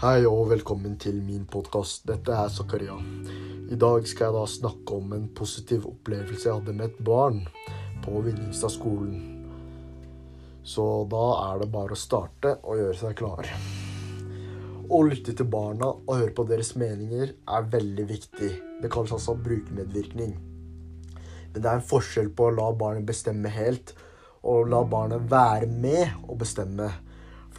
Hei og velkommen til min podkast. Dette er Zakaria. I dag skal jeg da snakke om en positiv opplevelse jeg hadde med et barn på Vinningstad skolen. Så da er det bare å starte og gjøre seg klar. Å lytte til barna og høre på deres meninger er veldig viktig. Det kalles altså brukermedvirkning. Men det er en forskjell på å la barnet bestemme helt og la barnet være med og bestemme.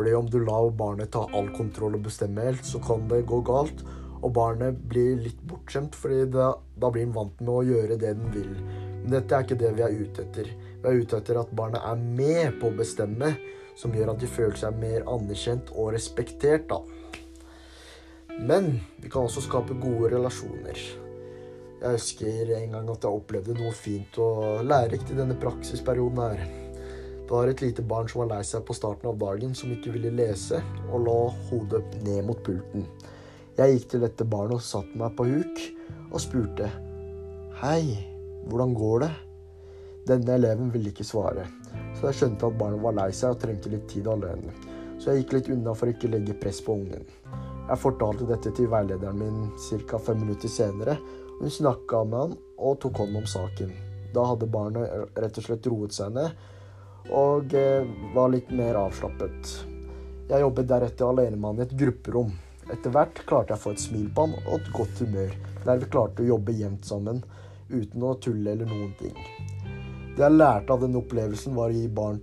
Fordi om du lar barnet ta all kontroll og bestemme helt, så kan det gå galt. Og barnet blir litt bortskjemt, fordi da, da blir den vant med å gjøre det den vil. Men dette er ikke det vi er ute etter. Vi er ute etter at barnet er med på å bestemme, som gjør at de føler seg mer anerkjent og respektert, da. Men vi kan også skape gode relasjoner. Jeg husker en gang at jeg opplevde noe fint og lærerikt i denne praksisperioden her. Det var et lite barn som var lei seg på starten av dagen, som ikke ville lese, og la hodet ned mot pulten. Jeg gikk til dette barnet og satte meg på huk og spurte. Hei, hvordan går det? Denne eleven ville ikke svare, så jeg skjønte at barnet var lei seg og trengte litt tid alene. Så jeg gikk litt unna for ikke legge press på ungen. Jeg fortalte dette til veilederen min ca. fem minutter senere. Hun snakka med han og tok hånd om saken. Da hadde barnet rett og slett roet seg ned og eh, var litt mer avslappet. Jeg jobbet deretter alene med han i et grupperom. Etter hvert klarte jeg å få et smil på han og et godt humør, der vi klarte å jobbe jevnt sammen uten å tulle eller noen ting. Det jeg lærte av denne opplevelsen, var å gi barn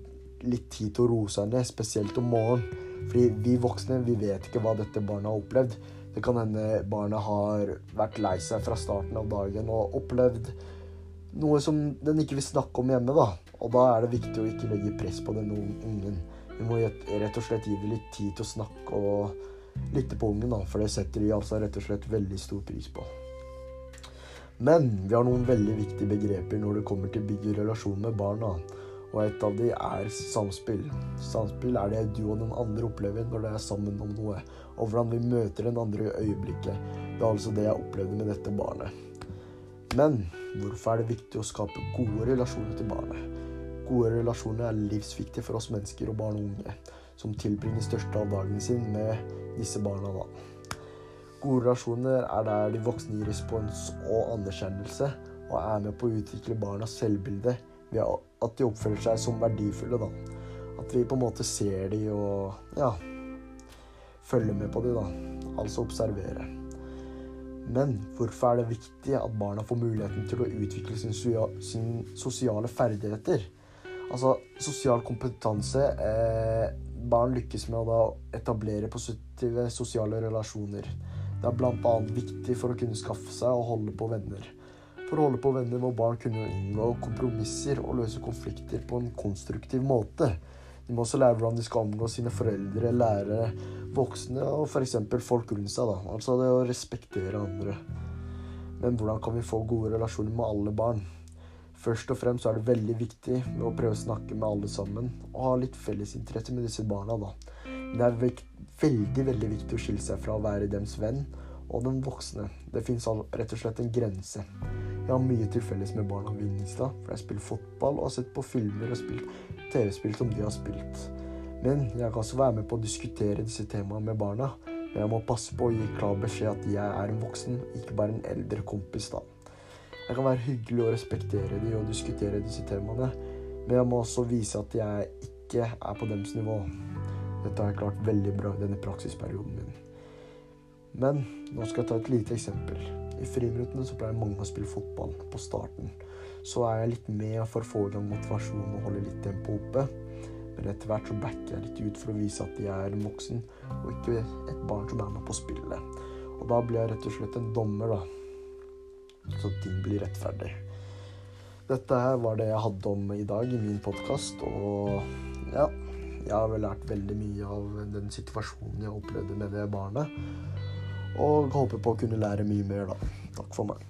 litt tid til å roe seg ned, spesielt om morgenen. Fordi vi voksne vi vet ikke hva dette barnet har opplevd. Det kan hende barnet har vært lei seg fra starten av dagen og opplevd noe som den ikke vil snakke om hjemme. da. Og da er det viktig å ikke legge press på den ungen. Vi må rett og slett gi det litt tid til å snakke og lytte på ungen, da, for det setter de altså rett og slett veldig stor pris på. Men vi har noen veldig viktige begreper når det kommer til å bygge relasjon med barna. Og et av de er samspill. Samspill er det du og den andre opplever når dere er sammen om noe. Og hvordan vi møter den andre i øyeblikket. Det er altså det jeg opplevde med dette barnet. Men hvorfor er det viktig å skape gode relasjoner til barnet? Gode relasjoner er livsviktig for oss mennesker og barn og unge, som tilbringer største av dagen sin med disse barna. da. Gode relasjoner er der de voksne gir respons og anerkjennelse, og er med på å utvikle barnas selvbilde ved at de oppfører seg som verdifulle. da. At vi på en måte ser de og ja følger med på de da. Altså observere. Men hvorfor er det viktig at barna får muligheten til å utvikle sin, sin sosiale ferdigheter? Altså sosial kompetanse eh, Barn lykkes med å da etablere positive sosiale relasjoner. Det er bl.a. viktig for å kunne skaffe seg og holde på venner. For å holde på venner må barn kunne inngå kompromisser og løse konflikter på en konstruktiv måte. De må også lære hvordan de skal omgå sine foreldre, lærere, voksne og f.eks. folk rundt seg. da. Altså det å respektere andre. Men hvordan kan vi få gode relasjoner med alle barn? Først og fremst er det veldig viktig med å prøve å snakke med alle sammen og ha litt fellesinteresse med disse barna. da. Det er veldig veldig viktig å skille seg fra å være dems venn og den voksne. Det fins rett og slett en grense. Jeg har mye til felles med barna Vinningstad, for jeg spiller fotball og har sett på filmer og spilt TV-spill som de har spilt. Men jeg kan også være med på å diskutere disse temaene med barna. Men jeg må passe på å gi klar beskjed at jeg er en voksen, ikke bare en eldre kompis. da. Jeg kan være hyggelig og respektere de og diskutere disse temaene, men jeg må også vise at jeg ikke er på deres nivå. Dette har jeg klart veldig bra i denne praksisperioden min. Men nå skal jeg ta et lite eksempel. I friminuttene så pleier mange å spille fotball på starten. Så er jeg litt med for å få i gang motivasjonen og holde litt tempo oppe. Men etter hvert så backer jeg litt ut for å vise at jeg er en voksen, og ikke et barn som er med på spillet. Og da blir jeg rett og slett en dommer, da så ting blir rettferdig. Dette var det jeg hadde om i dag i min podkast, og ja Jeg har vel lært veldig mye av den situasjonen jeg opplevde med det barnet. Og håper på å kunne lære mye mer, da. Takk for meg.